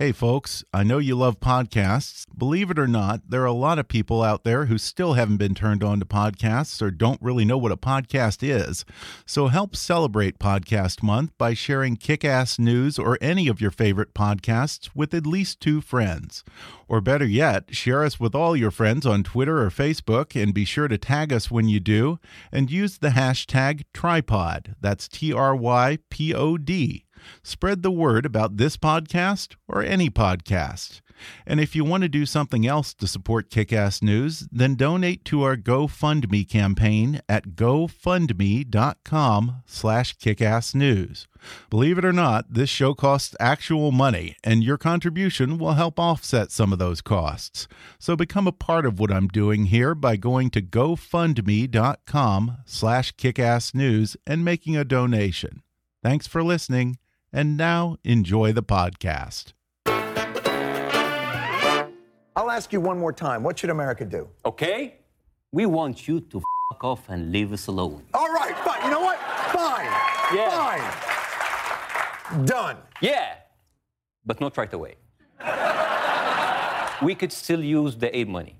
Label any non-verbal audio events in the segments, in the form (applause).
Hey, folks, I know you love podcasts. Believe it or not, there are a lot of people out there who still haven't been turned on to podcasts or don't really know what a podcast is. So help celebrate Podcast Month by sharing kick ass news or any of your favorite podcasts with at least two friends. Or better yet, share us with all your friends on Twitter or Facebook and be sure to tag us when you do and use the hashtag trypod. That's T R Y P O D. Spread the word about this podcast or any podcast. And if you want to do something else to support Kickass News, then donate to our GoFundMe campaign at gofundme.com slash kickassnews. Believe it or not, this show costs actual money, and your contribution will help offset some of those costs. So become a part of what I'm doing here by going to gofundme.com slash kickassnews and making a donation. Thanks for listening. And now enjoy the podcast. I'll ask you one more time. What should America do? Okay? We want you to fuck off and leave us alone. All right, fine. You know what? Fine. Yeah. Fine. Done. Yeah, but not right away. we could still use the aid money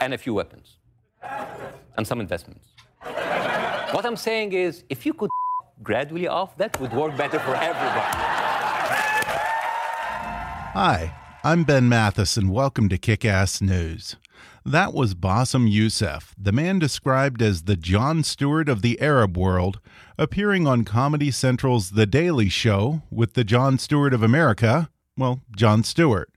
and a few weapons and some investments. What I'm saying is, if you could gradually off, that would work better for everybody. Hi, I'm Ben Mathis, and welcome to Kick Ass News. That was Bassem Youssef, the man described as the Jon Stewart of the Arab world, appearing on Comedy Central's The Daily Show with the Jon Stewart of America, well, Jon Stewart.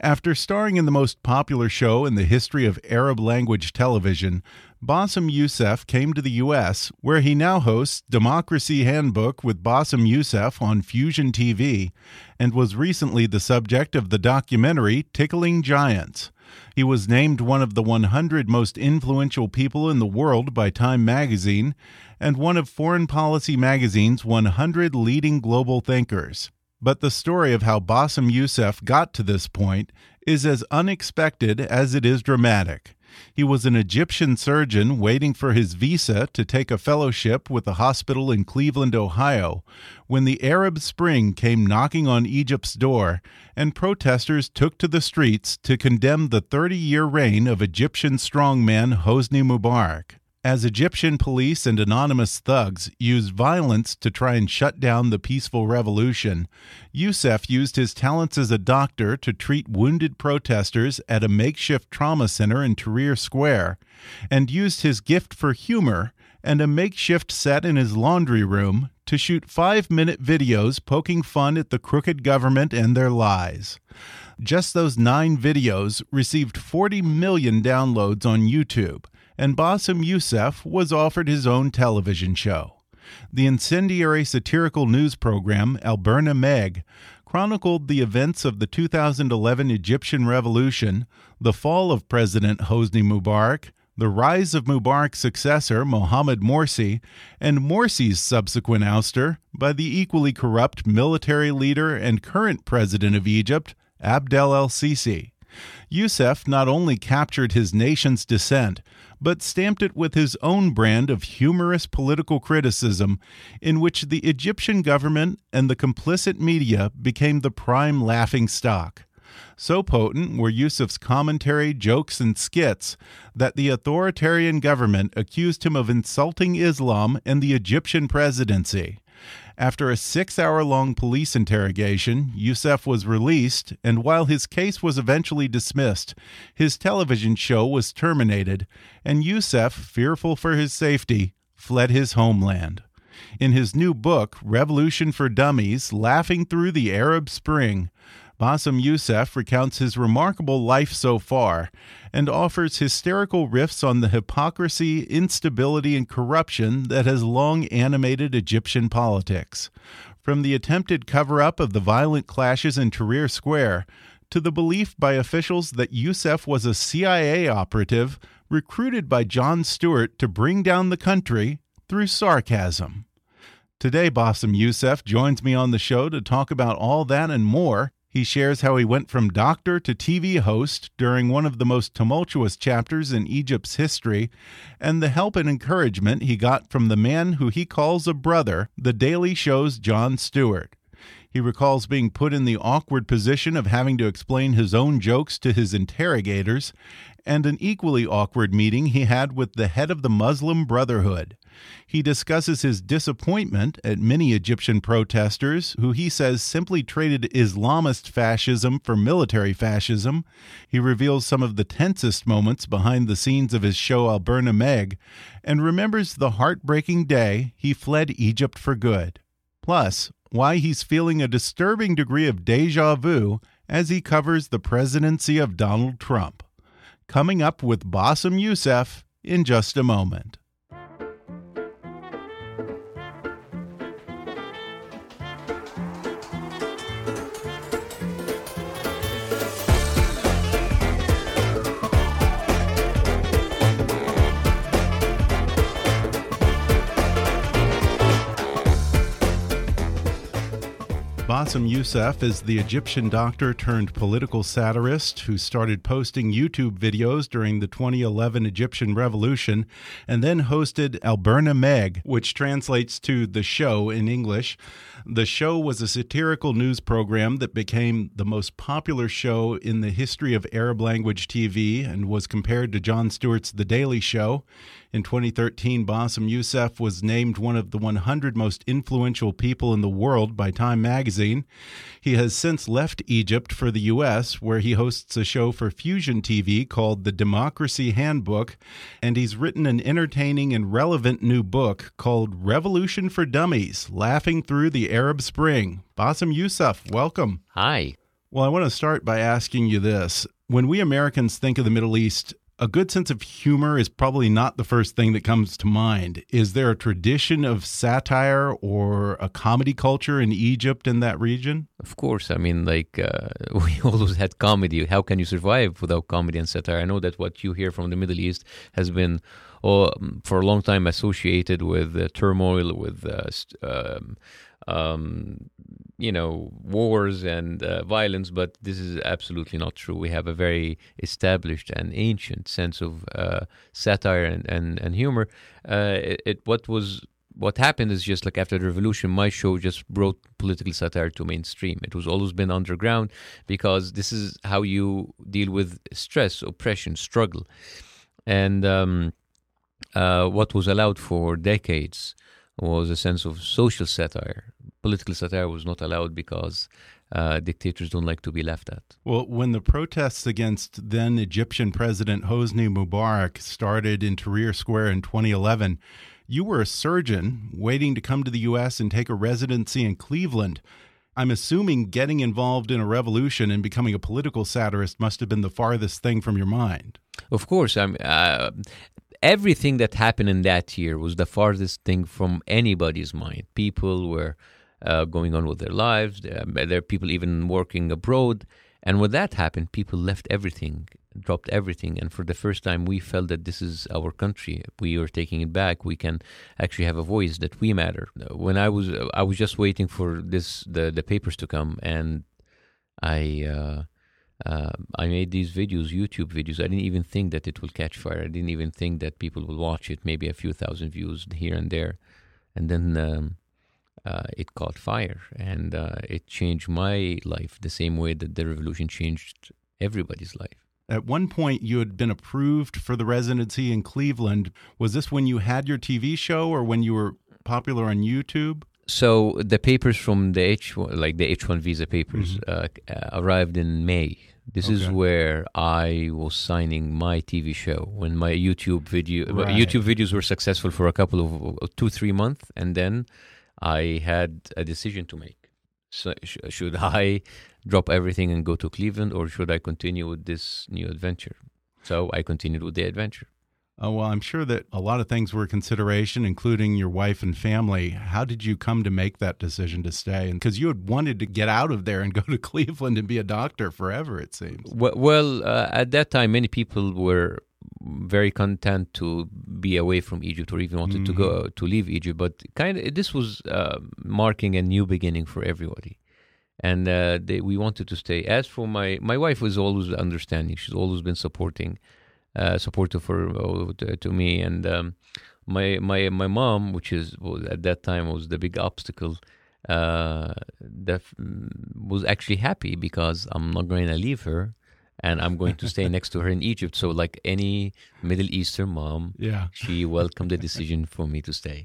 After starring in the most popular show in the history of Arab language television, Bassem Youssef came to the U.S., where he now hosts Democracy Handbook with Bassem Youssef on Fusion TV, and was recently the subject of the documentary Tickling Giants. He was named one of the 100 most influential people in the world by Time magazine, and one of Foreign Policy magazine's 100 leading global thinkers. But the story of how Bassem Youssef got to this point is as unexpected as it is dramatic. He was an Egyptian surgeon waiting for his visa to take a fellowship with a hospital in Cleveland, Ohio, when the Arab Spring came knocking on Egypt's door and protesters took to the streets to condemn the 30 year reign of Egyptian strongman Hosni Mubarak as Egyptian police and anonymous thugs used violence to try and shut down the peaceful revolution, Youssef used his talents as a doctor to treat wounded protesters at a makeshift trauma center in Tahrir Square, and used his gift for humor and a makeshift set in his laundry room to shoot five minute videos poking fun at the crooked government and their lies. Just those nine videos received 40 million downloads on YouTube and Bassem Youssef was offered his own television show. The incendiary satirical news program Al Bernameg chronicled the events of the 2011 Egyptian Revolution, the fall of President Hosni Mubarak, the rise of Mubarak's successor, Mohamed Morsi, and Morsi's subsequent ouster by the equally corrupt military leader and current president of Egypt, Abdel el Sisi. Youssef not only captured his nation's dissent, but stamped it with his own brand of humorous political criticism, in which the Egyptian government and the complicit media became the prime laughing stock. So potent were Youssef's commentary, jokes, and skits that the authoritarian government accused him of insulting Islam and the Egyptian presidency. After a six hour long police interrogation, Youssef was released, and while his case was eventually dismissed, his television show was terminated, and Youssef, fearful for his safety, fled his homeland. In his new book, Revolution for Dummies Laughing Through the Arab Spring, Bassem Youssef recounts his remarkable life so far and offers hysterical riffs on the hypocrisy, instability, and corruption that has long animated Egyptian politics. From the attempted cover up of the violent clashes in Tahrir Square to the belief by officials that Youssef was a CIA operative recruited by Jon Stewart to bring down the country through sarcasm. Today, Bassem Youssef joins me on the show to talk about all that and more. He shares how he went from doctor to TV host during one of the most tumultuous chapters in Egypt's history, and the help and encouragement he got from the man who he calls a brother, The Daily Show's Jon Stewart. He recalls being put in the awkward position of having to explain his own jokes to his interrogators, and an equally awkward meeting he had with the head of the Muslim Brotherhood. He discusses his disappointment at many Egyptian protesters who he says simply traded Islamist fascism for military fascism. He reveals some of the tensest moments behind the scenes of his show Al Meg and remembers the heartbreaking day he fled Egypt for good. Plus, why he's feeling a disturbing degree of deja vu as he covers the presidency of Donald Trump. Coming up with Bassem Youssef in just a moment. Bassem Youssef is the Egyptian doctor turned political satirist who started posting YouTube videos during the 2011 Egyptian revolution and then hosted Al Bernameg, which translates to The Show in English. The show was a satirical news program that became the most popular show in the history of Arab language TV and was compared to Jon Stewart's The Daily Show. In 2013, Bassem Youssef was named one of the 100 most influential people in the world by Time magazine. He has since left Egypt for the U.S., where he hosts a show for Fusion TV called The Democracy Handbook, and he's written an entertaining and relevant new book called Revolution for Dummies Laughing Through the Arab Spring. Bassem Youssef, welcome. Hi. Well, I want to start by asking you this. When we Americans think of the Middle East, a good sense of humor is probably not the first thing that comes to mind. Is there a tradition of satire or a comedy culture in Egypt in that region? Of course. I mean, like, uh, (laughs) we always had comedy. How can you survive without comedy and satire? I know that what you hear from the Middle East has been oh, for a long time associated with uh, turmoil, with uh, um, um, you know wars and uh, violence, but this is absolutely not true. We have a very established and ancient sense of uh, satire and and, and humor. Uh, it, it, what was what happened is just like after the revolution, my show just brought political satire to mainstream. It was always been underground because this is how you deal with stress, oppression, struggle, and um, uh, what was allowed for decades was a sense of social satire. Political satire was not allowed because uh, dictators don't like to be laughed at. Well, when the protests against then Egyptian President Hosni Mubarak started in Tahrir Square in 2011, you were a surgeon waiting to come to the U.S. and take a residency in Cleveland. I'm assuming getting involved in a revolution and becoming a political satirist must have been the farthest thing from your mind. Of course, I'm. Uh, everything that happened in that year was the farthest thing from anybody's mind. People were uh, going on with their lives. There, there are people even working abroad. And when that happened, people left everything, dropped everything. And for the first time, we felt that this is our country. We are taking it back. We can actually have a voice that we matter. When I was, I was just waiting for this, the, the papers to come. And I, uh, uh, I made these videos, YouTube videos. I didn't even think that it will catch fire. I didn't even think that people will watch it. Maybe a few thousand views here and there, and then um, uh, it caught fire and uh, it changed my life the same way that the revolution changed everybody's life. At one point, you had been approved for the residency in Cleveland. Was this when you had your TV show or when you were popular on YouTube? So the papers from the H like the H one visa papers Mm-hmm. uh, arrived in May. This is where I was signing my TV show when my YouTube video Right. YouTube videos were successful for a couple of two three months, and then I had a decision to make. So sh- should I drop everything and go to Cleveland, or should I continue with this new adventure? So I continued with the adventure. Oh, well, I'm sure that a lot of things were consideration, including your wife and family. How did you come to make that decision to stay? And because you had wanted to get out of there and go to (laughs) Cleveland and be a doctor forever, it seems. Well, well uh, at that time, many people were very content to be away from Egypt, or even wanted to go to leave Egypt. But kind of, this was uh, marking a new beginning for everybody, and uh, they, we wanted to stay. As for my my wife was always understanding; she's always been supporting, uh, supportive for uh, to, to me, and um, my my my mom, which is was, at that time was the big obstacle. Uh, that mm, was actually happy because I'm not going to leave her and I'm going to stay (laughs) next to her in Egypt. So, like any Middle Eastern mom, Yeah. she welcomed the decision for me to stay.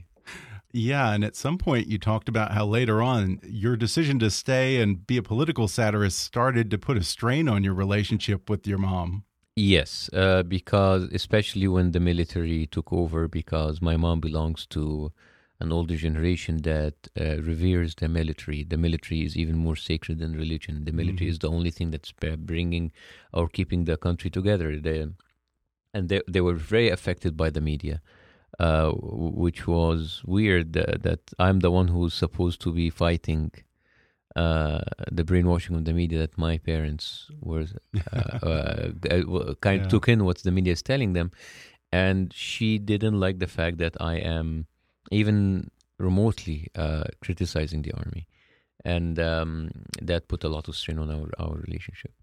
Yeah. And at some point, you talked about how later on your decision to stay and be a political satirist started to put a strain on your relationship with your mom. Yes, uh, because especially when the military took over, because my mom belongs to an older generation that uh, reveres the military. The military is even more sacred than religion. The military is the only thing that's bringing or keeping the country together. They, and they, they were very affected by the media, uh, which was weird uh, that I'm the one who's supposed to be fighting uh, the brainwashing of the media that my parents were uh, uh, (laughs) kind Yeah. of took in what the media is telling them, and she didn't like the fact that I am even remotely uh, criticizing the army, and um, that put a lot of strain on our our relationship.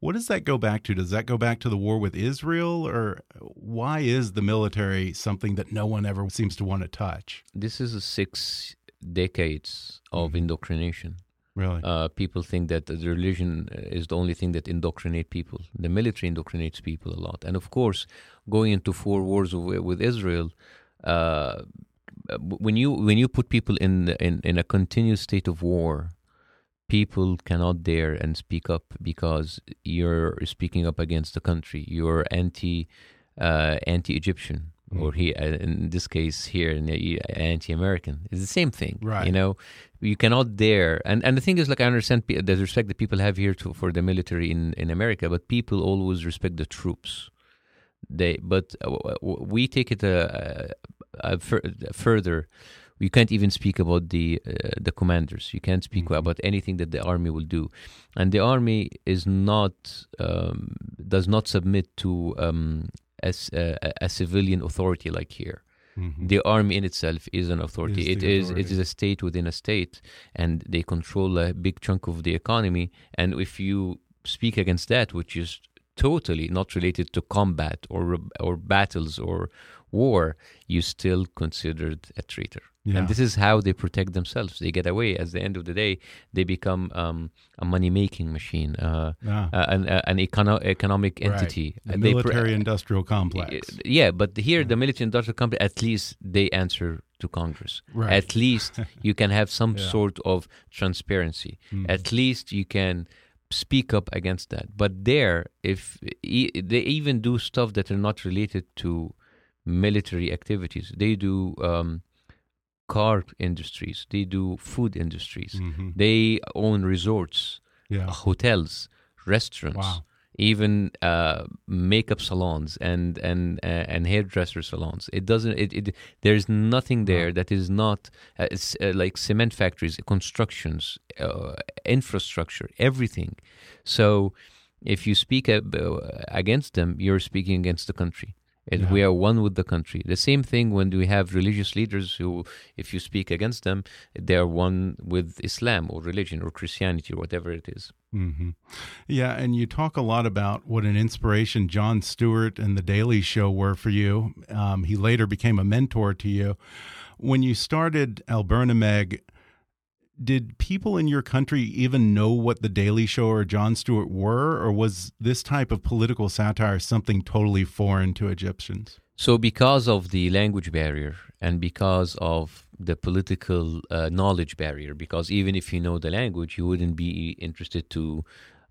What does that go back to? Does that go back to the war with Israel? Or why is the military something that no one ever seems to want to touch? This is a six decades of indoctrination. Really? Uh, people think that the religion is the only thing that indoctrinate people. The military indoctrinates people a lot, and of course, going into four wars with, with Israel, uh, when you when you put people in in in a continuous state of war, people cannot dare and speak up because you're speaking up against the country. You're anti uh, anti Egyptian. Or he, uh, in this case here, in anti-American. It's the same thing, Right. You know, you cannot dare. And and the thing is, like I understand the respect that people have here to, for the military in in America, but people always respect the troops. They, but uh, we take it a, fur- further. You can't even speak about the uh, the commanders. You can't speak about anything that the army will do, and the army is not um, does not submit to um, as a, a- a civilian authority like here. The army in itself is an authority. Is It the authority. is a state within a state, and they control a big chunk of the economy. And if you speak against that, which is totally not related to combat or or battles or war, you still considered a traitor. Yeah. And this is how they protect themselves. They get away. At the end of the day, they become um, a money-making machine, uh, Ah. uh, an, uh, an econo- economic Right. entity. The And they pr- military industrial complex. yeah, but here the military industrial complex, at least they answer to Congress. Right. At least (laughs) you can have some Yeah. Mm-hmm. sort of transparency. At least you can speak up against that. But there, if e- they even do stuff that are not related to military activities, they do um, car industries, they do food industries, they own resorts, Mm-hmm. Yeah. hotels, restaurants, Wow. even uh, makeup salons and and uh, and hairdresser salons. It doesn't. It, it there's nothing there that is not uh, it's, uh, like cement factories, constructions, uh, infrastructure, everything. So if you speak uh, against them, you're speaking against the country. And we are one with the country. The same thing when we have religious leaders who, if you speak against them, they are one with Islam or religion or Christianity or whatever it is. hmm Yeah, and you talk a lot about what an inspiration Jon Stewart and The Daily Show were for you. Um, he later became a mentor to you. When you started Al Bernameg, did people in your country even know what The Daily Show or Jon Stewart were, or was this type of political satire something totally foreign to Egyptians? So, because of the language barrier and because of the political uh, knowledge barrier, because even if you know the language, you wouldn't be interested to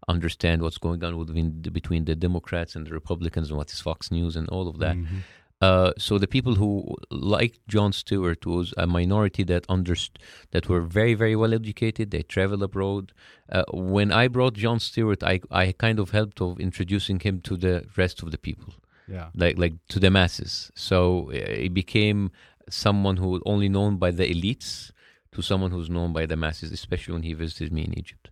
understand what's going on within, between the Democrats and the Republicans and what is Fox News and all of that. Mm -hmm. Uh, so the people who liked Jon Stewart was a minority that underst- that were very very well educated. They traveled abroad. Uh, when I brought Jon Stewart, I I kind of helped of introducing him to the rest of the people. Yeah, like like to the masses. So uh, he became someone who was only known by the elites to someone who's known by the masses, especially when he visited me in Egypt.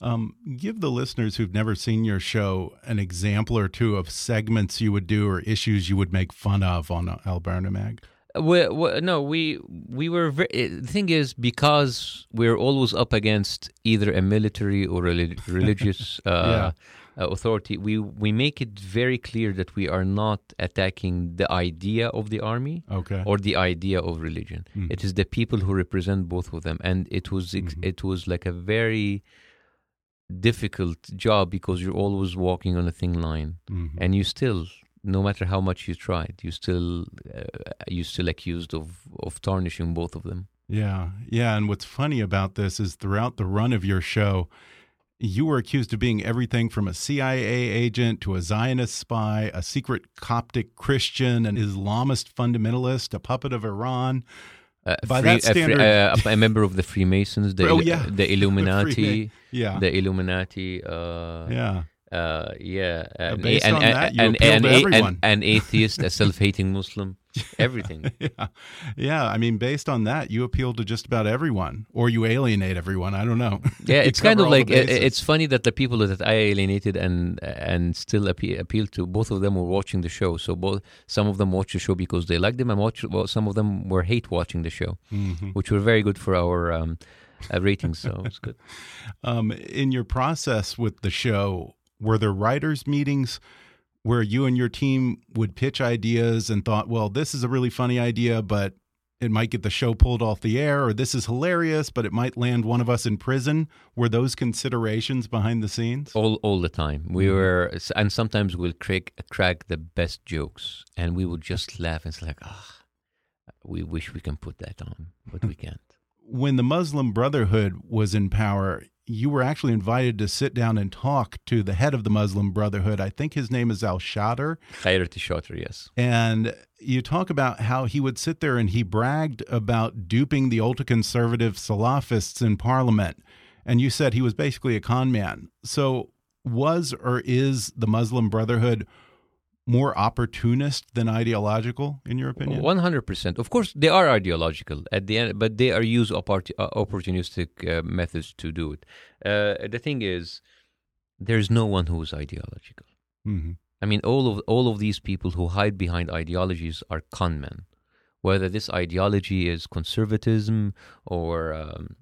Um, give the listeners who've never seen your show an example or two of segments you would do or issues you would make fun of on Al Mag. We, we, no, we we were. Very, eh, the thing is, because we're always up against either a military or a (laughs) religious uh, yeah. uh, authority, we we make it very clear that we are not attacking the idea of the army okay. or the idea of religion. Mm. It is the people who represent both of them, and it was mm -hmm. it was like a very difficult job because you're always walking on a thin line, mm-hmm. and you still, no matter how much you tried, you still uh, you still accused of of tarnishing both of them. Yeah, yeah. And what's funny about this is throughout the run of your show, you were accused of being everything from a CIA agent to a Zionist spy, a secret Coptic Christian, an Islamist fundamentalist, a puppet of Iran. Uh, By free, that standard, a, free, uh, a, member of the Freemasons, the, (laughs) oh, yeah. the (laughs) Illuminati, the yeah, the Illuminati, uh, yeah, uh, yeah, and, based on that, you and, an atheist, a self-hating Muslim, (laughs) everything. yeah, yeah. I mean, based on that, you appeal to just about everyone, or you alienate everyone. I don't know. (laughs) Yeah, it's kind of like it's funny that the people that I alienated and and still appeal, appeal to, both of them were watching the show. So both some of them watched the show because they liked them, and watch, well, some of them were hate watching the show, mm-hmm. which were very good for our. Um, uh, ratings, so it's good. (laughs) um, in your process with the show, were there writers' meetings where you and your team would pitch ideas and thought, well, this is a really funny idea, but it might get the show pulled off the air, or this is hilarious, but it might land one of us in prison? Were those considerations behind the scenes? All, all the time. We mm-hmm. were, and sometimes we'll crack, crack the best jokes, and we would just laugh and say, like, ah, oh, we wish we can put that on, but we (laughs) can't. When the Muslim Brotherhood was in power, you were actually invited to sit down and talk to the head of the Muslim Brotherhood. I think his name is Al Shater. Khairat Shater, yes. And you talk about how he would sit there and he bragged about duping the ultra conservative Salafists in parliament. And you said he was basically a con man. So, was or is the Muslim Brotherhood more opportunist than ideological, in your opinion? One hundred percent. Of course, they are ideological at the end, but they are use uh, opportunistic uh, methods to do it. Uh, the thing is, there's no one who is ideological. Mm-hmm. I mean, all of all of these people who hide behind ideologies are con men. Whether this ideology is conservatism or um,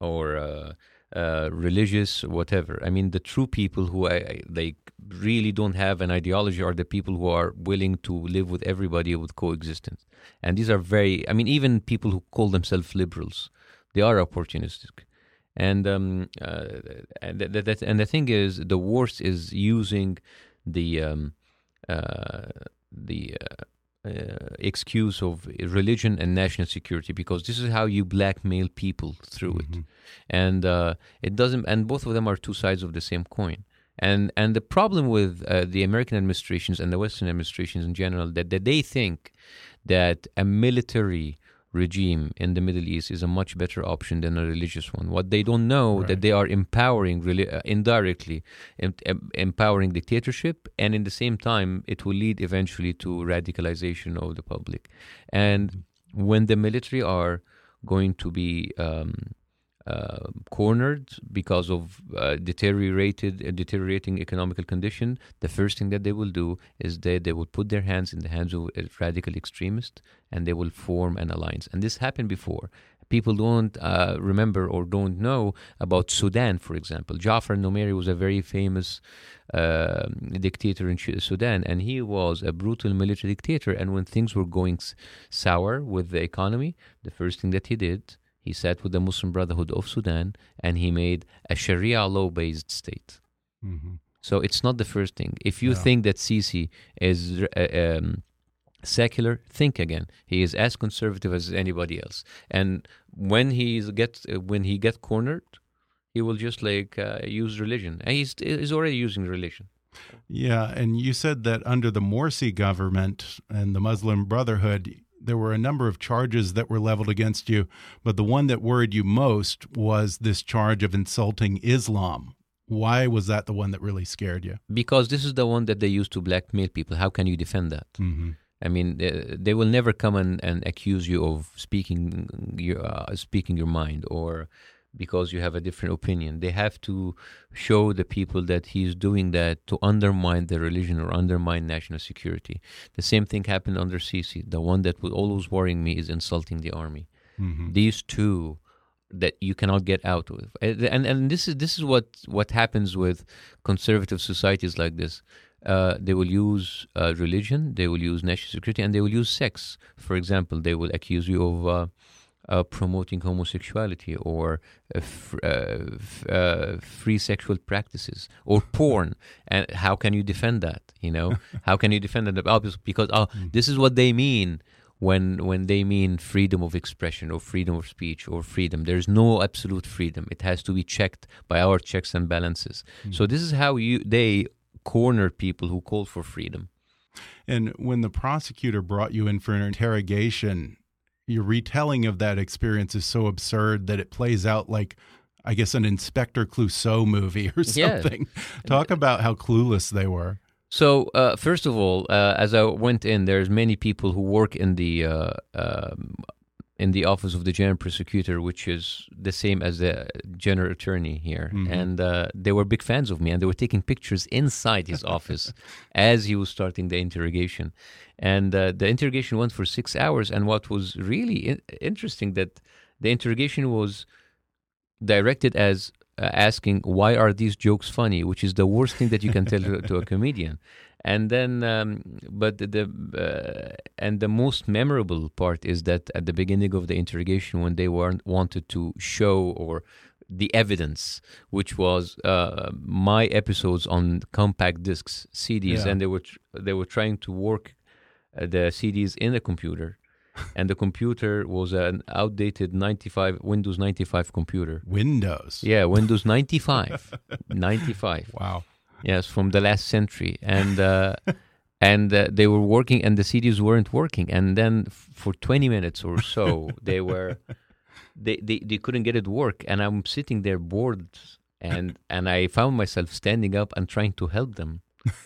or uh, uh, religious, whatever. I mean, the true people who I, they really don't have an ideology are the people who are willing to live with everybody with coexistence. And these are very, I mean, even people who call themselves liberals, they are opportunistic. And um, uh, and, th- th- and the thing is, the worst is using the um, uh, the uh, uh, excuse of religion and national security because this is how you blackmail people through mm-hmm. it and uh, it doesn't and both of them are two sides of the same coin and and the problem with uh, the American administrations and the Western administrations in general that, that they think that a military regime in the Middle East is a much better option than a religious one. What they don't know right. that they are empowering really uh, indirectly em- em- empowering dictatorship, and in the same time, it will lead eventually to radicalization of the public. And mm-hmm. when the military are going to be um, uh, cornered because of uh, deteriorated uh, deteriorating economical condition, the first thing that they will do is that they will put their hands in the hands of radical extremist and they will form an alliance. And this happened before. People don't uh, remember or don't know about Sudan, for example. Gaafar Nimeiry was a very famous uh, dictator in Sudan, and he was a brutal military dictator. And when things were going sour with the economy, the first thing that he did He sat with the Muslim Brotherhood of Sudan and he made a Sharia law based state. hmm So it's not the first thing. If you Yeah. think that Sisi is uh, um, secular, think again. He is as conservative as anybody else. And when he's get uh, when he get cornered, he will just like uh, use religion. And he's he's already using religion. Yeah, and you said that under the Morsi government and the Muslim Brotherhood, there were a number of charges that were leveled against you, but the one that worried you most was this charge of insulting Islam. Why was that the one that really scared you? Because this is the one that they use to blackmail people. How can you defend that? hmm I mean, uh, they will never come and, and accuse you of speaking your uh, speaking your mind or because you have a different opinion. They have to show the people that he's doing that to undermine the religion or undermine national security. The same thing happened under Sisi. The one that was always worrying me is insulting the army. hmm These two that you cannot get out of, and and, and this is this is what what happens with conservative societies like this. Uh, they will use uh, religion, they will use national security, and they will use sex. For example, they will accuse you of uh, uh, promoting homosexuality or uh, f- uh, f- uh, free sexual practices or (laughs) porn. And how can you defend that? You know, (laughs) how can you defend that? Obviously, because oh, this is what they mean when when they mean freedom of expression or freedom of speech or freedom. There's no absolute freedom. It has to be checked by our checks and balances. So this is how you they corner people who call for freedom. And when the prosecutor brought you in for an interrogation, your retelling of that experience is so absurd that it plays out like, I guess, an Inspector Clouseau movie (laughs) or Yeah. something. Talk about how clueless they were. So uh, first of all, uh, as I went in, there's many people who work in the uh, um, in the office of the general prosecutor, which is the same as the general attorney here, and uh, they were big fans of me, and they were taking pictures inside his (laughs) office as he was starting the interrogation, and uh, the interrogation went for six hours. And what was really in- interesting that the interrogation was directed as uh, asking why are these jokes funny? which is the worst thing that you can tell to, to a comedian (laughs) and then um, but the, uh, and the most memorable part is that at the beginning of the interrogation when they weren't wanted to show or the evidence which was uh, my episodes on compact discs CDs Yeah. and they were tr- they were trying to work uh, the CDs in the computer (laughs) and the computer was an outdated 95 Windows 95 computer Windows. yeah, Windows 95. (laughs) 95. Wow. Yes, from the last century. And uh, (laughs) and uh, they were working and the CDs weren't working. And then f- for 20 minutes or so, (laughs) they were they, they they couldn't get it work and I'm sitting there bored and and I found myself standing up and trying to help them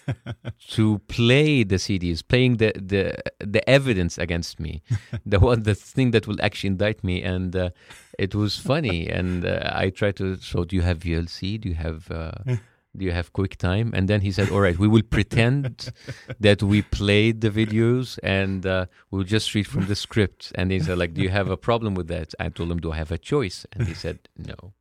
(laughs) to play the CDs, playing the the the evidence against me, the one the thing that will actually indict me, and uh, it was funny. And uh, I tried to. So, do you have VLC? Do you have? Uh, do you have QuickTime? And then he said, "All right, we will pretend (laughs) that we played the videos, and uh, we'll just read from the script." And he said, "Like, do you have a problem with that?" I told him, "Do I have a choice?" And he said, "No."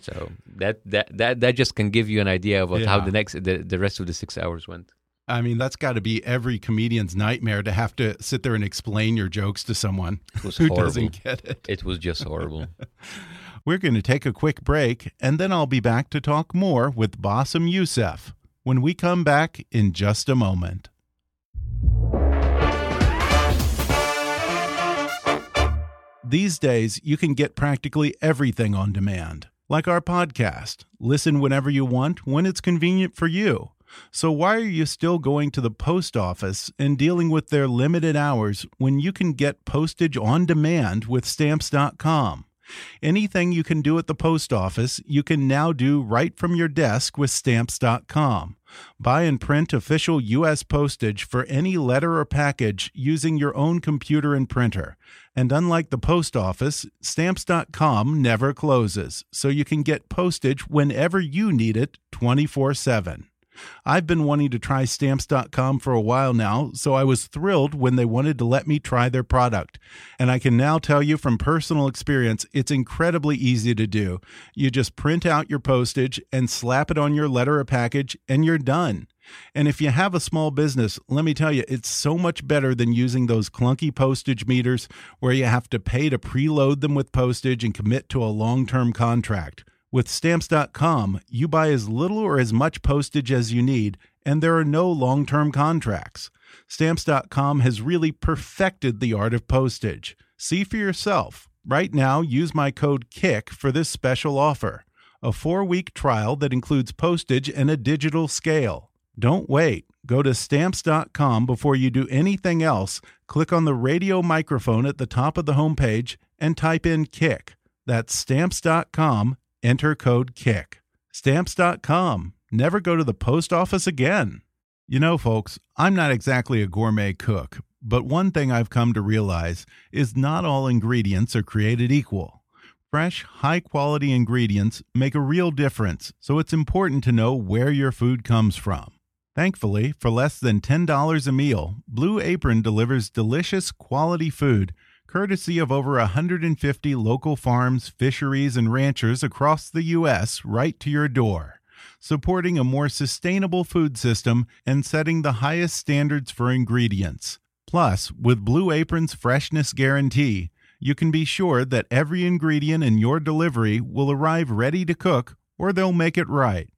so that that that that just can give you an idea of what, how the next the, the rest of the six hours went. I mean, that's got to be every comedian's nightmare to have to sit there and explain your jokes to someone who horrible. doesn't get it. It was just horrible. (laughs) We're going to take a quick break, and then I'll be back to talk more with Bassem Youssef when we come back in just a moment. These days, you can get practically everything on demand, like our podcast. Listen whenever you want, when it's convenient for you. So, why are you still going to the post office and dealing with their limited hours when you can get postage on demand with stamps.com? Anything you can do at the post office, you can now do right from your desk with stamps.com. Buy and print official U.S. postage for any letter or package using your own computer and printer. And unlike the post office, stamps.com never closes, so you can get postage whenever you need it 24 7. I've been wanting to try stamps.com for a while now, so I was thrilled when they wanted to let me try their product. And I can now tell you from personal experience, it's incredibly easy to do. You just print out your postage and slap it on your letter or package, and you're done. And if you have a small business, let me tell you, it's so much better than using those clunky postage meters where you have to pay to preload them with postage and commit to a long term contract. With stamps.com, you buy as little or as much postage as you need, and there are no long term contracts. Stamps.com has really perfected the art of postage. See for yourself. Right now, use my code KICK for this special offer a four week trial that includes postage and a digital scale. Don't wait. Go to stamps.com before you do anything else. Click on the radio microphone at the top of the homepage and type in KICK. That's stamps.com. Enter code KICK. Stamps.com. Never go to the post office again. You know, folks, I'm not exactly a gourmet cook, but one thing I've come to realize is not all ingredients are created equal. Fresh, high quality ingredients make a real difference, so it's important to know where your food comes from. Thankfully, for less than $10 a meal, Blue Apron delivers delicious, quality food courtesy of over 150 local farms, fisheries, and ranchers across the U.S. right to your door, supporting a more sustainable food system and setting the highest standards for ingredients. Plus, with Blue Apron's freshness guarantee, you can be sure that every ingredient in your delivery will arrive ready to cook or they'll make it right.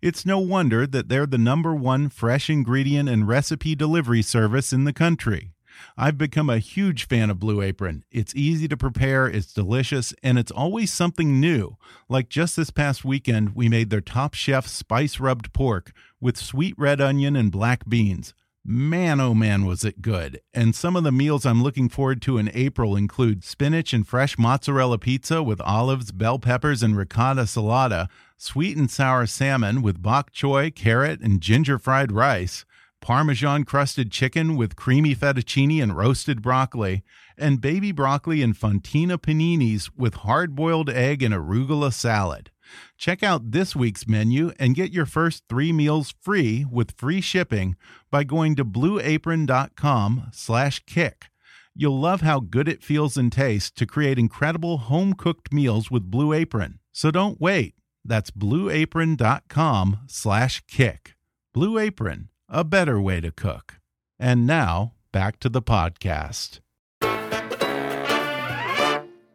It's no wonder that they're the number one fresh ingredient and recipe delivery service in the country. I've become a huge fan of Blue Apron. It's easy to prepare, it's delicious, and it's always something new. Like just this past weekend, we made their top chef spice rubbed pork with sweet red onion and black beans. Man, oh man, was it good. And some of the meals I'm looking forward to in April include spinach and fresh mozzarella pizza with olives, bell peppers, and ricotta salata, sweet and sour salmon with bok choy, carrot, and ginger fried rice, Parmesan crusted chicken with creamy fettuccine and roasted broccoli, and baby broccoli and fontina paninis with hard boiled egg and arugula salad. Check out this week's menu and get your first three meals free with free shipping by going to blueapron.com slash kick. You'll love how good it feels and tastes to create incredible home-cooked meals with Blue Apron. So don't wait. That's blueapron.com slash kick. Blue Apron, a better way to cook. And now, back to the podcast.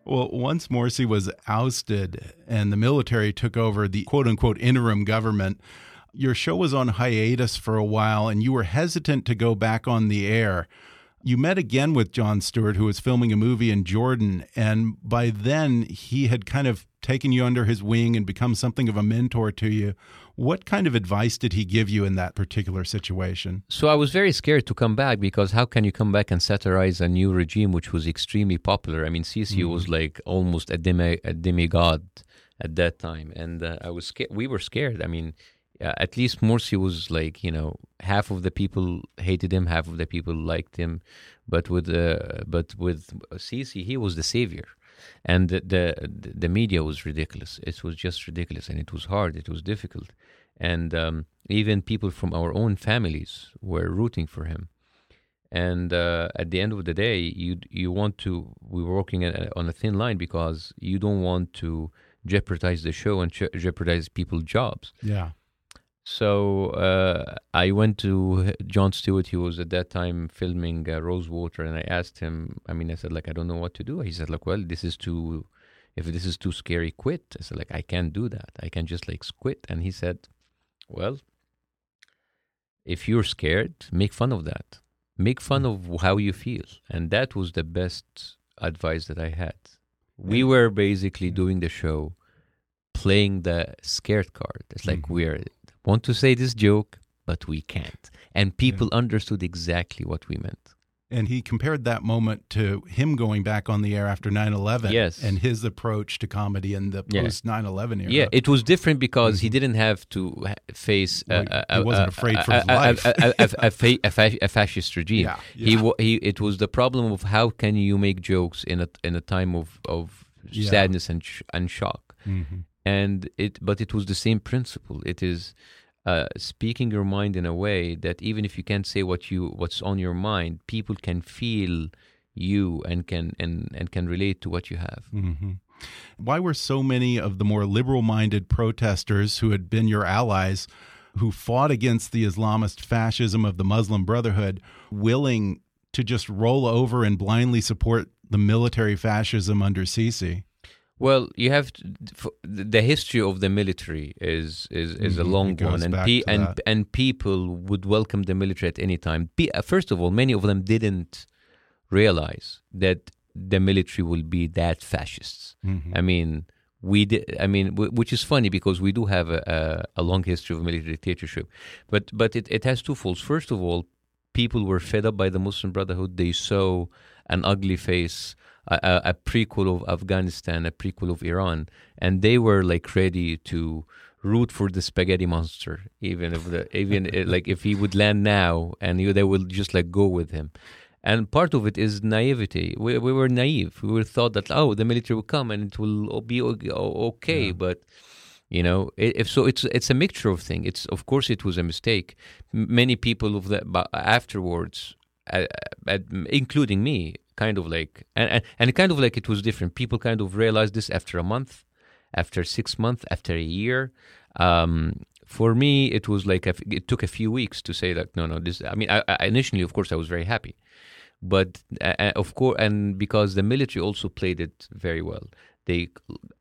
Well, once Morsi was ousted and the military took over the quote unquote interim government, your show was on hiatus for a while and you were hesitant to go back on the air. You met again with Jon Stewart, who was filming a movie in Jordan, and by then he had kind of taken you under his wing and become something of a mentor to you. What kind of advice did he give you in that particular situation? So I was very scared to come back because how can you come back and satirize a new regime which was extremely popular? I mean, Sisi mm. was like almost a, demi a demigod at that time, and uh, I was scared. We were scared. I mean, uh, at least Morsi was like you know half of the people hated him, half of the people liked him, but with uh, but with Sisi he was the savior, and the, the, the media was ridiculous. It was just ridiculous, and it was hard. It was difficult, and um, even people from our own families were rooting for him. And uh, at the end of the day, you you want to. We were working on a thin line because you don't want to jeopardize the show and jeopardize people's jobs. Yeah. So uh, I went to Jon Stewart. He was at that time filming uh, Rosewater, and I asked him. I mean, I said like I don't know what to do. He said like, well, this is too. If this is too scary, quit. I said like I can't do that. I can just like quit. And he said, well, if you're scared, make fun of that. Make fun of how you feel, and that was the best advice that I had. We were basically doing the show, playing the scared card. It's like mm-hmm. we're want to say this joke, but we can't. And people yeah. understood exactly what we meant. And he compared that moment to him going back on the air after 9 11 yes. and his approach to comedy in the post 9 11 era. Yeah, it was different because mm -hmm. he didn't have to face. He wasn't afraid for his life. A, fascist regime. Yeah, yeah. He, he, it was the problem of how can you make jokes in a, in a time of, of sadness and, sh and shock. Mm -hmm and it but it was the same principle it is uh, speaking your mind in a way that even if you can't say what you what's on your mind people can feel you and can and and can relate to what you have mm -hmm. why were so many of the more liberal minded protesters who had been your allies who fought against the Islamist fascism of the Muslim Brotherhood willing to just roll over and blindly support the military fascism under Sisi? Well, you have to, the history of the military is is, is a mm-hmm. long one, and pe and that. and people would welcome the military at any time. Uh, first of all, many of them didn't realize that the military will be that fascists. Mm -hmm. I mean, we did, I mean, which is funny because we do have a, a, a, long history of military dictatorship, but but it, it has two folds. First of all, people were fed up by the Muslim Brotherhood. They saw an ugly face, a, a prequel of Afghanistan, a prequel of Iran, and they were like ready to root for the spaghetti monster, even if the even like if he would land now, and you, they will just like go with him and part of it is naivety. We, we were naive. We were thought that oh, the military will come and it will be okay. Yeah. But you know, if so, it's it's a mixture of things. It's of course it was a mistake. Many people of that afterwards, uh, uh, including me, kind of like and, and and kind of like it was different. People kind of realized this after a month, after six months, after a year. Um, for me, it was like a, it took a few weeks to say that no, no. This, I mean, I, I initially, of course, I was very happy but uh, of course, and because the military also played it very well, they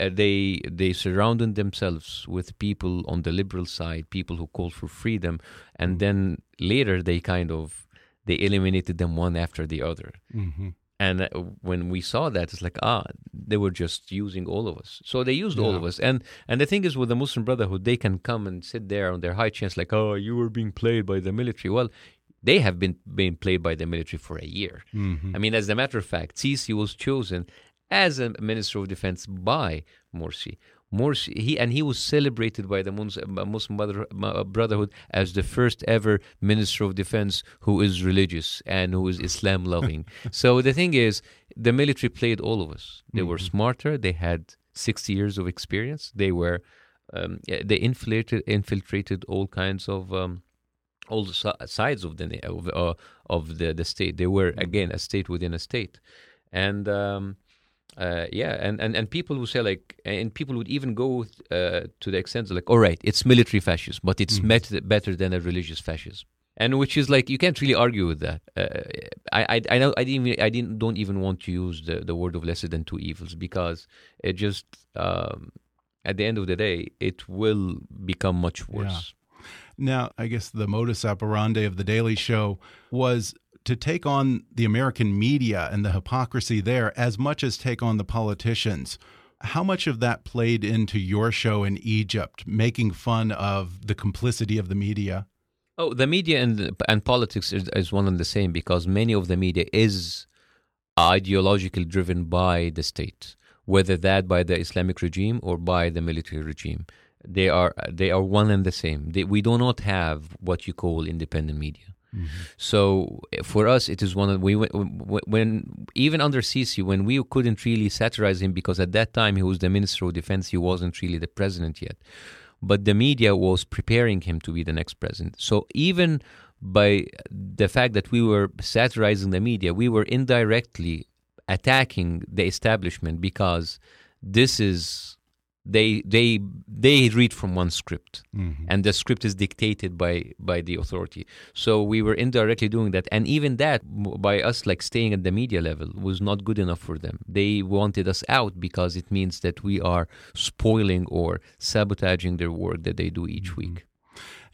uh, they they surrounded themselves with people on the liberal side, people who called for freedom, and then later they kind of they eliminated them one after the other. Mm-hmm. And when we saw that, it's like ah, they were just using all of us. So they used yeah. all of us. And and the thing is, with the Muslim Brotherhood, they can come and sit there on their high chance, like oh, you were being played by the military. Well, they have been being played by the military for a year. Mm-hmm. I mean, as a matter of fact, Sisi was chosen as a minister of defense by Morsi. Morsi, he and he was celebrated by the Muslim uh, Brotherhood as the first ever minister of defense who is religious and who is Islam loving. (laughs) so the thing is, the military played all of us. They mm-hmm. were smarter. They had sixty years of experience. They were um, they infiltrated infiltrated all kinds of um, all the sides of the of, uh, of the, the state. They were again a state within a state, and um, uh, yeah, and, and and people who say like, and people would even go uh, to the extent of like, all right, it's military fascism, but it's mm. met, better than a religious fascism, and which is like you can't really argue with that. Uh, I, I I know I didn't I didn't don't even want to use the the word of lesser than two evils because it just um, at the end of the day it will become much worse. Yeah. Now, I guess the modus operandi of The Daily Show was to take on the American media and the hypocrisy there as much as take on the politicians. How much of that played into your show in Egypt, making fun of the complicity of the media? Oh, the media and and politics is, is one and the same because many of the media is ideologically driven by the state, whether that by the Islamic regime or by the military regime they are they are one and the same. They, we do not have what you call independent media. Mm-hmm. So for us, it is one of we when even under Sisi when we couldn't really satirize him because at that time he was the minister of defense, he wasn't really the president yet, but the media was preparing him to be the next president. So even by the fact that we were satirizing the media, we were indirectly attacking the establishment because this is they they they read from one script. Mm-hmm. and the script is dictated by by the authority. So we were indirectly doing that. And even that by us like staying at the media level was not good enough for them. They wanted us out because it means that we are spoiling or sabotaging their work that they do each mm-hmm. week.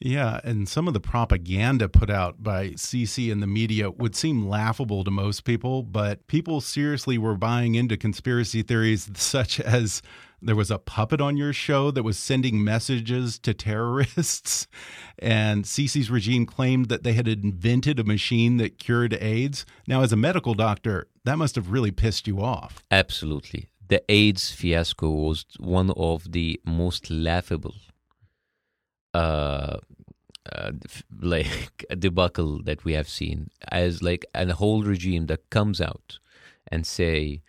Yeah, and some of the propaganda put out by Sisi and the media would seem laughable to most people, but people seriously were buying into conspiracy theories (laughs) such as there was a puppet on your show that was sending messages to terrorists, (laughs) and Sisi's regime claimed that they had invented a machine that cured AIDS. Now, as a medical doctor, that must have really pissed you off. Absolutely. The AIDS fiasco was one of the most laughable uh, uh, (laughs) like debacle that we have seen as like a whole regime that comes out and say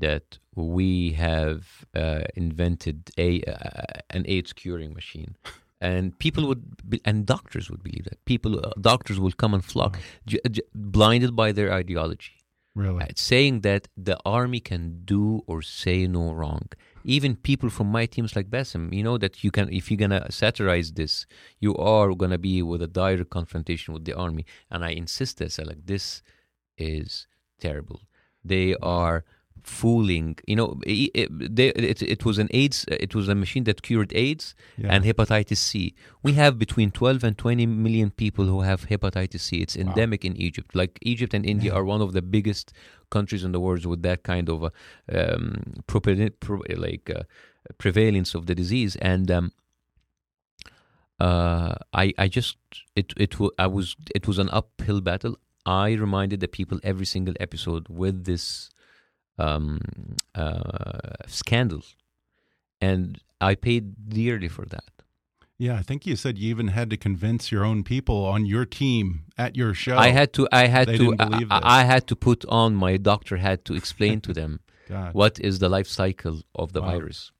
that we have uh, invented a uh, an AIDS curing machine. And people would, be, and doctors would believe that. People, uh, doctors would come and flock, j- j- blinded by their ideology, Really? uh, saying that the army can do or say no wrong. Even people from my teams like Bassem, you know that you can, if you're gonna satirize this, you are gonna be with a direct confrontation with the army. And I insist, I say like this is terrible. They are fooling. You know, it, it, it, it was an AIDS. It was a machine that cured AIDS Yeah. and hepatitis C. We have between 12 and 20 million people who have hepatitis C. It's endemic in Egypt. Like Egypt and India are one of the biggest countries in the world with that kind of a, um, pro- like uh, prevalence of the disease. And um, uh, I I just it it I was it was an uphill battle. I reminded the people every single episode with this um, uh, scandal, and I paid dearly for that. Yeah, I think you said you even had to convince your own people on your team at your show. I had to I had They to I. I had to put on my doctor had to explain to them (laughs) what is the life cycle of the Wow. virus.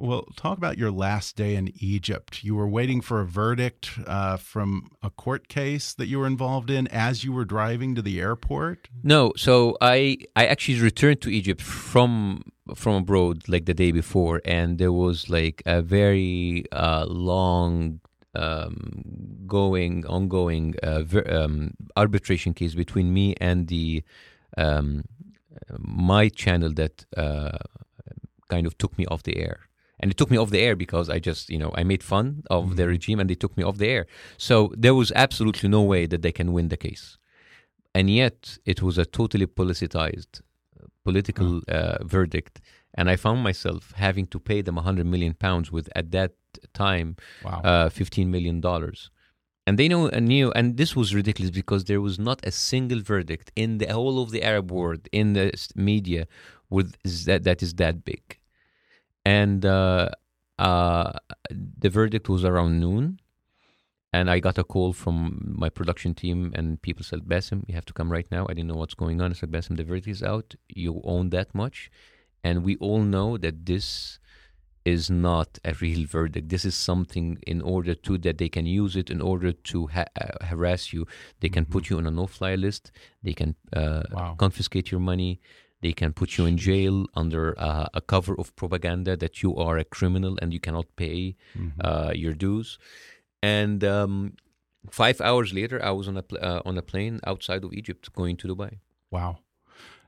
Well, talk about your last day in Egypt. You were waiting for a verdict uh, from a court case that you were involved in as you were driving to the airport. No, so I I actually returned to Egypt from from abroad like the day before, and there was like a very uh, long um, going ongoing uh, um, arbitration case between me and the um, my channel that uh, kind of took me off the air. And it took me off the air because I just, you know, I made fun of the regime and they took me off the air. So there was absolutely no way that they can win the case. And yet it was a totally politicized uh, political uh, verdict. And i found myself having to pay them 100 million pounds with at that time Wow. uh, 15 million dollars. And they know and knew and this was ridiculous because there was not a single verdict in the whole of the arab world in the media with that that is that big and uh, uh, the verdict was around noon and I got a call from my production team, and people said, Bassem, you have to come right now. I didn't know what's going on. I said, Bassem, the verdict is out. You own that much. And we all know that this is not a real verdict. This is something in order to that they can use it in order to ha- uh, harass you. They can put you on a no-fly list. They can uh, Wow. confiscate your money. They can put you in jail under uh, a cover of propaganda that you are a criminal and you cannot pay uh, your dues. And um, five hours later, I was on a pl- uh, on a plane outside of Egypt going to Dubai. Wow.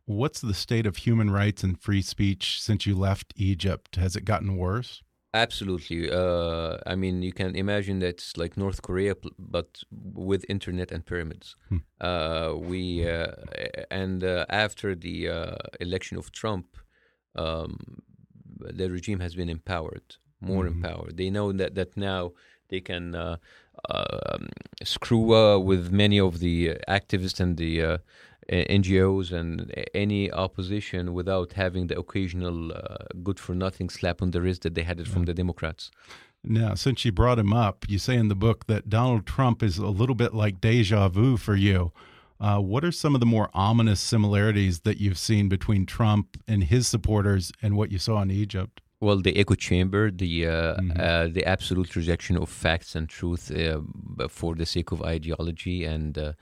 What's the state of human rights and free speech since you left Egypt? Has it gotten worse? Absolutely. Uh, I mean, you can imagine that it's like North Korea, but with internet and pyramids. Uh, we uh, and uh, after the uh, election of Trump, um, the regime has been empowered, more empowered. They know that that now they can uh, um, screw uh, with many of the activists and the uh, NGOs and any opposition without having the occasional uh, good for nothing slap on the wrist that they had it from the Democrats. Now, since you brought him up, you say in the book that Donald Trump is a little bit like deja vu for you. Uh, what are some of the more ominous similarities that you've seen between Trump and his supporters and what you saw in Egypt? Well, the echo chamber, the uh, uh, the absolute rejection of facts and truth uh, for the sake of ideology and uh,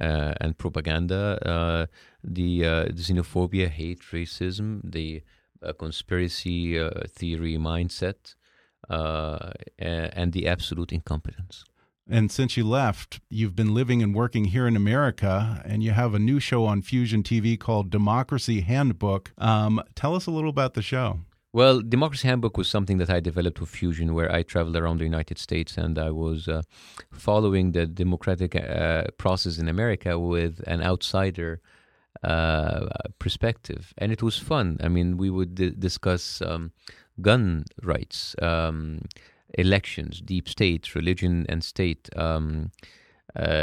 uh, and propaganda, uh, the, uh, the xenophobia, hate, racism, the uh, conspiracy uh, theory mindset, uh, and the absolute incompetence. And since you left, you've been living and working here in America, and you have a new show on Fusion TV called Democracy Handbook. Um, tell us a little about the show. Well, Democracy Handbook was something that I developed with Fusion, where I traveled around the United States and I was uh, following the democratic uh, process in America with an outsider uh, perspective, and it was fun. I mean, we would d- discuss um, gun rights, um, elections, deep state, religion and state. Um,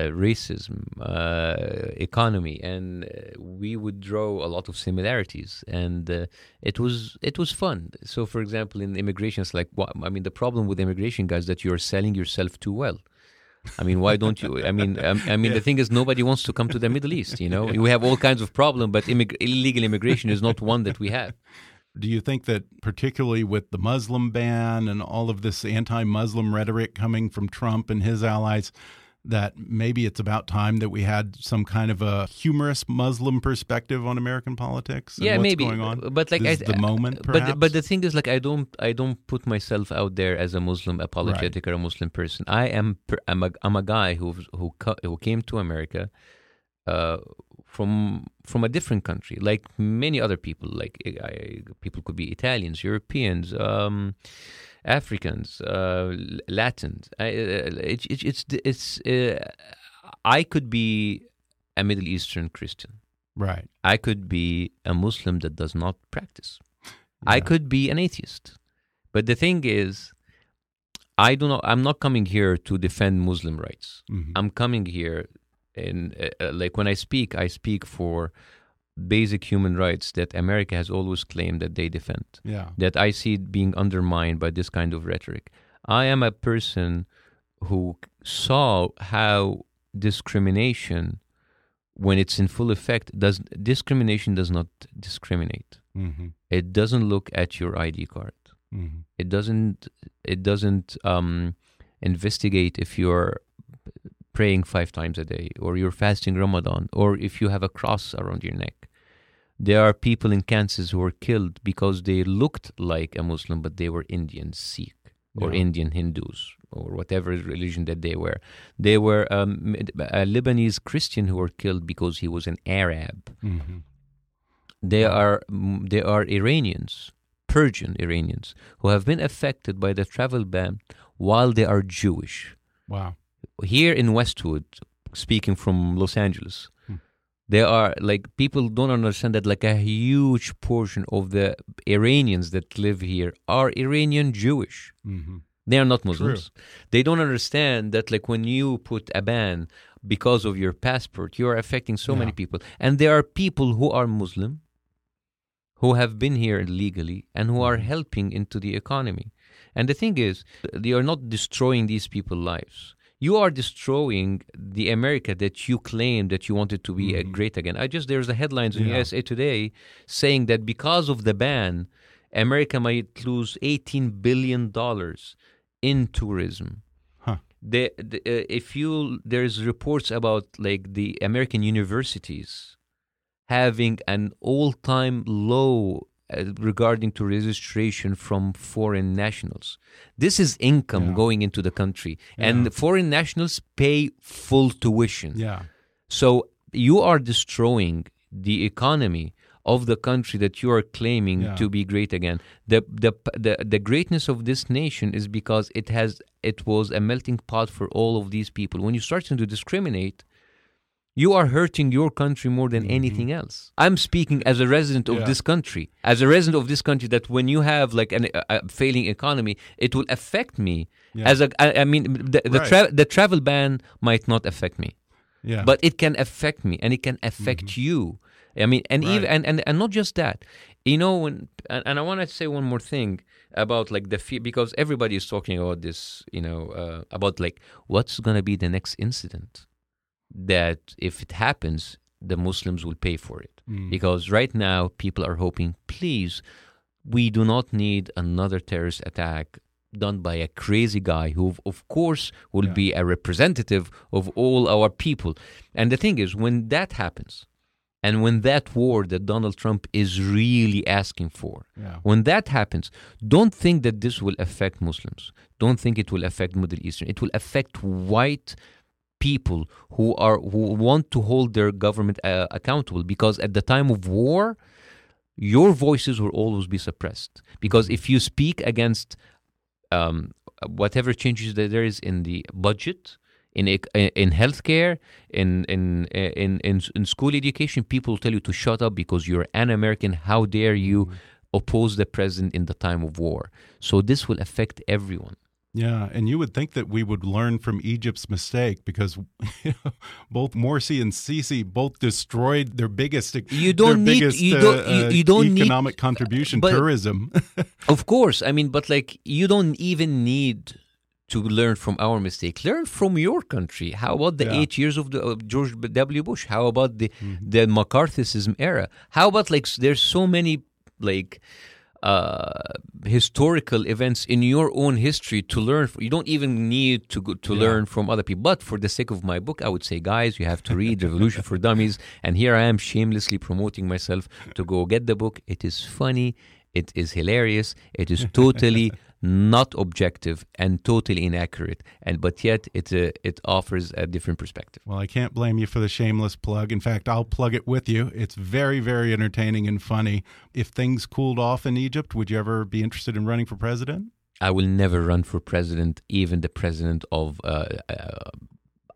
racism, uh, economy, and uh, we would draw a lot of similarities, and uh, it was it was fun. So, for example, in immigration, it's like wha- I mean, the problem with immigration guys that you're selling yourself too well. I mean, why don't you? I mean, um, I mean, the thing is, nobody wants to come to the Middle East. You know, we have all kinds of problems, but immig- illegal immigration is not one that we have. Do you think that, particularly with the Muslim ban and all of this anti Muslim rhetoric coming from Trump and his allies, that maybe it's about time that we had some kind of a humorous Muslim perspective on American politics? and yeah, what's maybe. going on. But like, I, the moment, But perhaps. but the thing is, like, I don't I don't put myself out there as a Muslim apologetic or a Muslim person. I am I'm a I'm a guy who who who came to America, uh, from from a different country, like many other people. Like I, people could be Italians, Europeans. Um, Africans, uh, Latins. I, uh, it, it, it's it's. Uh, I could be a Middle Eastern Christian. right. I could be a Muslim that does not practice. I could be an atheist. But the thing is, I do not. I'm not coming here to defend Muslim rights. Mhm. I'm coming here, and uh, uh, like when I speak, I speak for basic human rights that America has always claimed that they defend. Yeah. That I see it being undermined by this kind of rhetoric. I am a person who saw how discrimination, when it's in full effect, does discrimination does not discriminate. hmm It doesn't look at your ID card. hmm It doesn't. It doesn't um, investigate if you're praying five times a day, or you're fasting Ramadan, or if you have a cross around your neck. There are people in Kansas who were killed because they looked like a Muslim, but they were Indian Sikh or Yeah. Indian Hindus or whatever religion that they were. They were um, a Lebanese Christian who were killed because he was an Arab. hmm They are they are Iranians, Persian Iranians, who have been affected by the travel ban while they are Jewish. Wow. Here in Westwood, speaking from Los Angeles, Hmm. there are like people don't understand that like a huge portion of the Iranians that live here are Iranian Jewish. hmm They are not Muslims. They don't understand that, like, when you put a ban because of your passport, you are affecting so many people. And there are people who are Muslim, who have been here legally, and who are helping into the economy. And the thing is, they are not destroying these people's lives. You are destroying the America that you claim that you wanted to be uh, great again. I just there's a headlines in Yeah. USA Today saying that because of the ban, America might lose 18 billion dollars in tourism. Huh. The, the, uh, if you there's reports about like the American universities having an all-time low Uh, regarding to registration from foreign nationals. This is income Yeah. going into the country, Yeah. and foreign nationals pay full tuition. Yeah. So you are destroying the economy of the country that you are claiming Yeah. to be great again. The, the the the greatness of this nation is because it has it was a melting pot for all of these people. When you start to discriminate, you are hurting your country more than anything else. I'm speaking as a resident of Mm-hmm. Yeah. this country, as a resident of this country. That when you have like an, a, a failing economy, it will affect me. Yeah. As a, I, I mean, the the, Right. tra- the travel ban might not affect me Yeah. but it can affect me and it can affect you i mean and even Mm-hmm. And, and and not just that you know when and, and i want to say one more thing about like the fear because everybody is talking about this you know uh, about like what's going to be the next incident that if it happens the muslims will pay for it Mm. because right now people are hoping please we do not need another terrorist attack done by a crazy guy who of course will Yeah. be a representative of all our people and the thing is when that happens and when that war that Donald Trump is really asking for Yeah. when that happens don't think that this will affect Muslims don't think it will affect Middle Eastern it will affect white people who are who want to hold their government uh, accountable because at the time of war your voices will always be suppressed. Because if you speak against um, whatever changes that there is in the budget in in healthcare in in in in, in school education people tell you to shut up because you're an American how dare you oppose the president in the time of war? So this will affect everyone Yeah, and you would think that we would learn from Egypt's mistake because (laughs) both Morsi and Sisi both destroyed their biggest You don't their need- biggest, you don't- uh, you- you don't need- economic contribution but- tourism. (laughs) Of course, I mean, but like you don't even need to learn from our mistake. Learn from your country. How about the Yeah. eight years of, the, of George W. Bush? How about the the McCarthyism era? How about like there's so many like uh, historical events in your own history to learn. You don't even need to go, to learn from other people. But for the sake of my book, I would say, guys, you have to read Revolution for Dummies. (laughs) And here I am shamelessly promoting myself to go get the book. It is funny. It is hilarious. It is totally (laughs) not objective and totally inaccurate. And but yet it uh, it offers a different perspective. Well, I can't blame you for the shameless plug. In fact, I'll plug it with you. It's very, very entertaining and funny. If things cooled off in Egypt, would you ever be interested in running for president? I will never run for president, even the president of. Uh, uh,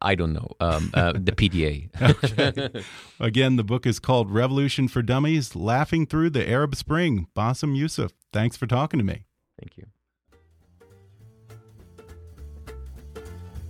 I don't know, um, uh, the (laughs) PDA. okay. (laughs) Again, the book is called Revolution for Dummies Laughing Through the Arab Spring. Bassem Youssef, thanks for talking to me. Thank you.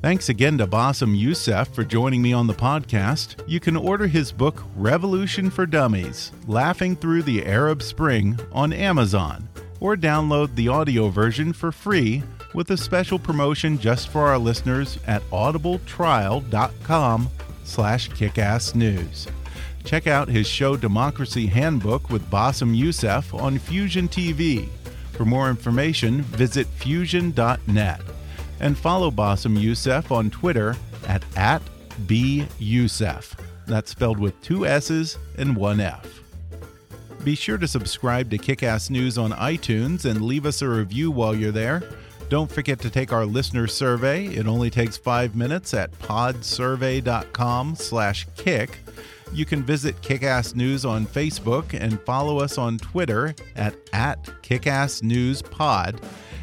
Thanks again to Bassem Youssef for joining me on the podcast. You can order his book, Revolution for Dummies Laughing Through the Arab Spring, on Amazon, or download the audio version for free with a special promotion just for our listeners at audibletrial.com slash kickassnews. Check out his show Democracy Handbook with Bassem Youssef on Fusion TV. For more information, visit fusion.net and follow Bassem Youssef on Twitter at, at @byoussef. That's spelled with two S's and one F. Be sure to subscribe to Kickass News on iTunes and leave us a review while you're there. Don't forget to take our listener survey. It only takes five minutes at podsurvey.com/kick. You can visit Kickass News on Facebook and follow us on Twitter at, at KickassNewsPod